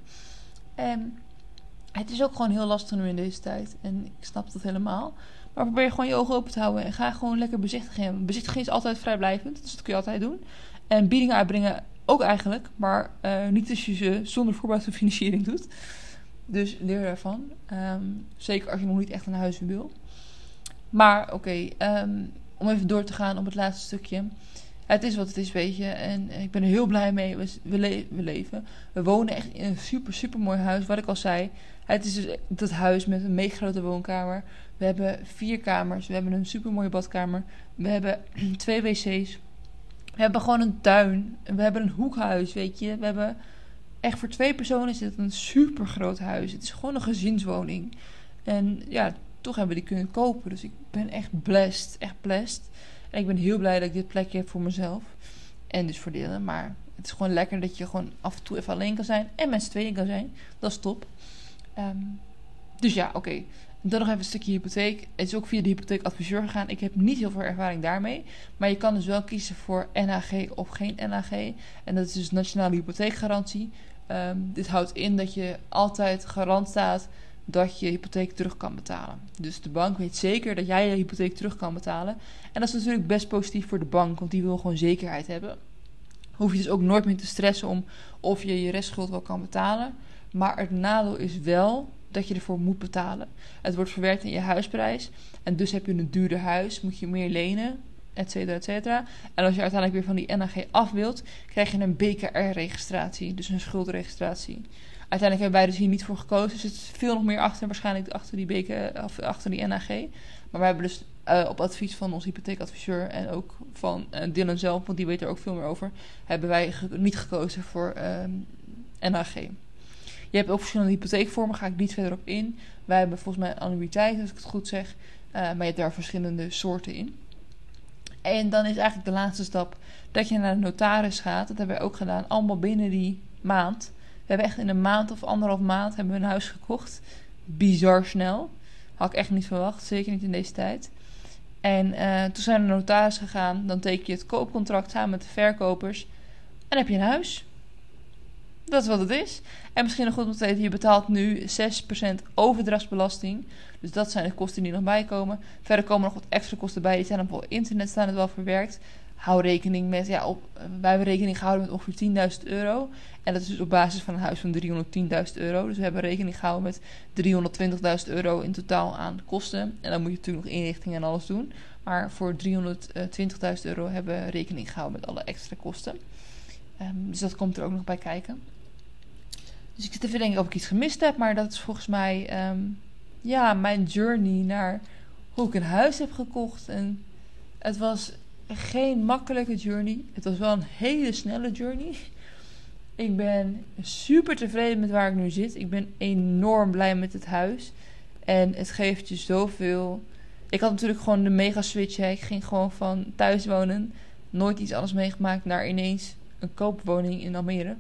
En het is ook gewoon heel lastig nu in deze tijd. En ik snap dat helemaal. Maar probeer gewoon je ogen open te houden. En ga gewoon lekker bezichtigen. Bezichtigen is altijd vrijblijvend. Dus dat kun je altijd doen. En biedingen uitbrengen ook eigenlijk. Maar uh, niet als je ze zonder voorbaat financiering doet. Dus leer daarvan. Um, zeker als je nog niet echt een huis wil. Maar oké, um, om even door te gaan op het laatste stukje. Het is wat het is, weet je. En ik ben er heel blij mee. We, we, le we leven. We wonen echt in een super, super mooi huis. Wat ik al zei. Het is dus dat huis met een mega grote woonkamer. We hebben vier kamers. We hebben een super mooie badkamer. We hebben twee wc's. We hebben gewoon een tuin. We hebben een hoekhuis, weet je. We hebben echt voor twee personen is het een super groot huis. Het is gewoon een gezinswoning. En ja, toch hebben we die kunnen kopen. Dus ik ben echt blessed. Echt blessed. En ik ben heel blij dat ik dit plekje heb voor mezelf. En dus voor delen. Maar het is gewoon lekker dat je gewoon af en toe even alleen kan zijn. En met z'n tweeën kan zijn. Dat is top. Um, dus ja, oké. Dan nog even een stukje hypotheek. Het is ook via de hypotheekadviseur gegaan. Ik heb niet heel veel ervaring daarmee. Maar je kan dus wel kiezen voor NHG of geen NHG. En dat is dus Nationale Hypotheekgarantie. Um, dit houdt in dat je altijd garant staat dat je hypotheek terug kan betalen. Dus de bank weet zeker dat jij je hypotheek terug kan betalen. En dat is natuurlijk best positief voor de bank, want die wil gewoon zekerheid hebben. Hoef je dus ook nooit meer te stressen om of je je restschuld wel kan betalen. Maar het nadeel is wel dat je ervoor moet betalen. Het wordt verwerkt in je huisprijs. En dus heb je een duurder huis, moet je meer lenen, et cetera, et cetera. En als je uiteindelijk weer van die NAG af wilt, krijg je een BKR-registratie, dus een schuldregistratie. Uiteindelijk hebben wij dus hier niet voor gekozen. Dus het veel nog meer achter, waarschijnlijk achter die, BK, of achter die NAG. Maar wij hebben dus uh, op advies van onze hypotheekadviseur en ook van uh, Dylan zelf, want die weet er ook veel meer over, hebben wij niet gekozen voor uh, NAG. Je hebt ook verschillende hypotheekvormen, ga ik niet verder op in. Wij hebben volgens mij annuïteit, als ik het goed zeg. Uh, maar je hebt daar verschillende soorten in. En dan is eigenlijk de laatste stap dat je naar de notaris gaat. Dat hebben wij ook gedaan, allemaal binnen die maand. We hebben echt in een maand of anderhalf maand hebben we een huis gekocht. Bizar snel. Had ik echt niet verwacht, zeker niet in deze tijd. En uh, toen zijn we naar de notaris gegaan. Dan teken je het koopcontract samen met de verkopers. En heb je een huis. Dat is wat het is. En misschien nog goed om te weten, je betaalt nu 6% overdrachtsbelasting. Dus dat zijn de kosten die nog bijkomen. Verder komen nog wat extra kosten bij. Die zijn op internet staan het wel verwerkt. Hou rekening met, ja, op, wij hebben rekening gehouden met ongeveer 10.000 euro. En dat is dus op basis van een huis van 310.000 euro. Dus we hebben rekening gehouden met 320.000 euro in totaal aan kosten. En dan moet je natuurlijk nog inrichting en alles doen. Maar voor 320.000 euro hebben we rekening gehouden met alle extra kosten. Um, dus dat komt er ook nog bij kijken. Dus ik zit even denken of ik iets gemist heb. Maar dat is volgens mij um, ja, mijn journey naar hoe ik een huis heb gekocht. En het was geen makkelijke journey. Het was wel een hele snelle journey. Ik ben super tevreden met waar ik nu zit. Ik ben enorm blij met het huis. En het geeft je zoveel. Ik had natuurlijk gewoon de mega switch. Ik ging gewoon van thuis wonen, nooit iets anders meegemaakt, naar ineens een koopwoning in Almere.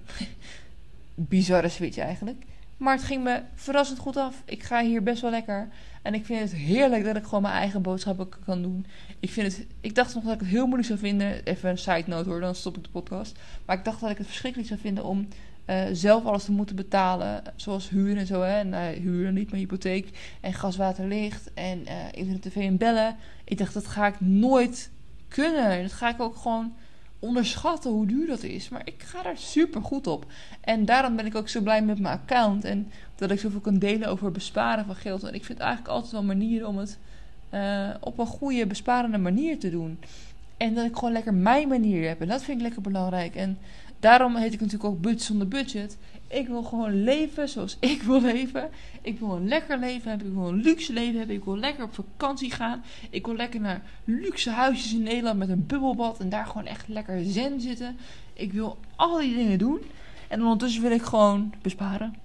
Bizarre switch eigenlijk. Maar het ging me verrassend goed af. Ik ga hier best wel lekker. En ik vind het heerlijk dat ik gewoon mijn eigen boodschappen kan doen. Ik, vind het, ik dacht nog dat ik het heel moeilijk zou vinden. Even een side note hoor, dan stop ik de podcast. Maar ik dacht dat ik het verschrikkelijk zou vinden om uh, zelf alles te moeten betalen. Zoals huur en zo. Hè. En, uh, huur niet, maar hypotheek. En gas, water, licht. En uh, internet, tv en bellen. Ik dacht, dat ga ik nooit kunnen. Dat ga ik ook gewoon onderschatten hoe duur dat is. Maar ik ga daar super goed op. En daarom ben ik ook zo blij met mijn account. En dat ik zoveel kan delen over besparen van geld. En ik vind eigenlijk altijd wel manieren om het uh, op een goede, besparende manier te doen. En dat ik gewoon lekker mijn manier heb. En dat vind ik lekker belangrijk. En Daarom heet ik natuurlijk ook Budget zonder budget. Ik wil gewoon leven zoals ik wil leven. Ik wil een lekker leven hebben. Ik wil een luxe leven hebben. Ik wil lekker op vakantie gaan. Ik wil lekker naar luxe huisjes in Nederland met een bubbelbad. En daar gewoon echt lekker zen zitten. Ik wil al die dingen doen. En ondertussen wil ik gewoon besparen.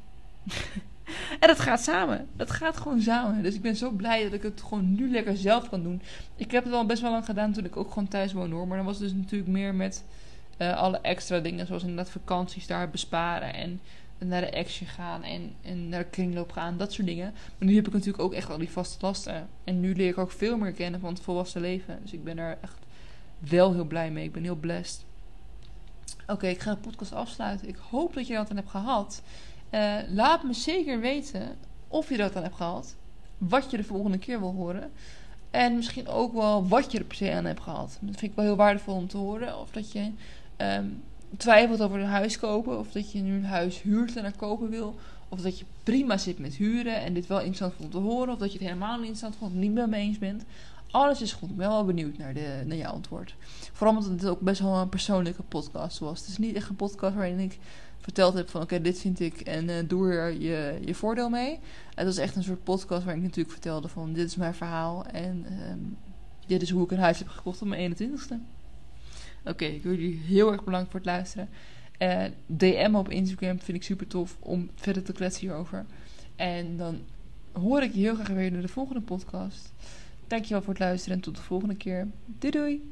en dat gaat samen. Dat gaat gewoon samen. Dus ik ben zo blij dat ik het gewoon nu lekker zelf kan doen. Ik heb het al best wel lang gedaan toen ik ook gewoon thuis woonde hoor. Maar dan was het dus natuurlijk meer met uh, alle extra dingen. Zoals inderdaad vakanties daar besparen. En naar de action gaan. En, naar de kringloop gaan. Dat soort dingen. Maar nu heb ik natuurlijk ook echt al die vaste lasten. En nu leer ik ook veel meer kennen van het volwassen leven. Dus ik ben daar echt wel heel blij mee. Ik ben heel blessed. Oké, ik ga de podcast afsluiten. Ik hoop dat je dat aan hebt gehad. Uh, laat me zeker weten of je dat aan hebt gehad. Wat je de volgende keer wil horen. En misschien ook wel wat je er per se aan hebt gehad. Dat vind ik wel heel waardevol om te horen. Of dat je um, twijfelt over een huis kopen. Of dat je nu een huis huurt en er kopen wil. Of dat je prima zit met huren en dit wel interessant vond te horen. Of dat je het helemaal niet interessant vond, niet met me eens bent. Alles is goed. Ik ben wel benieuwd naar, de, naar jouw antwoord. Vooral omdat het ook best wel een persoonlijke podcast was. Het is niet echt een podcast waarin ik verteld heb van... oké, dit vind ik en uh, doe er je, je voordeel mee. Het was echt een soort podcast waarin ik natuurlijk vertelde van... dit is mijn verhaal en um, dit is hoe ik een huis heb gekocht op mijn 21ste. Oké, ik wil jullie heel erg bedanken voor het luisteren. Uh, eh, DM op Instagram vind ik super tof om verder te kletsen hierover. En dan hoor ik je heel graag weer naar de volgende podcast. Dankjewel voor het luisteren en tot de volgende keer. Doei doei!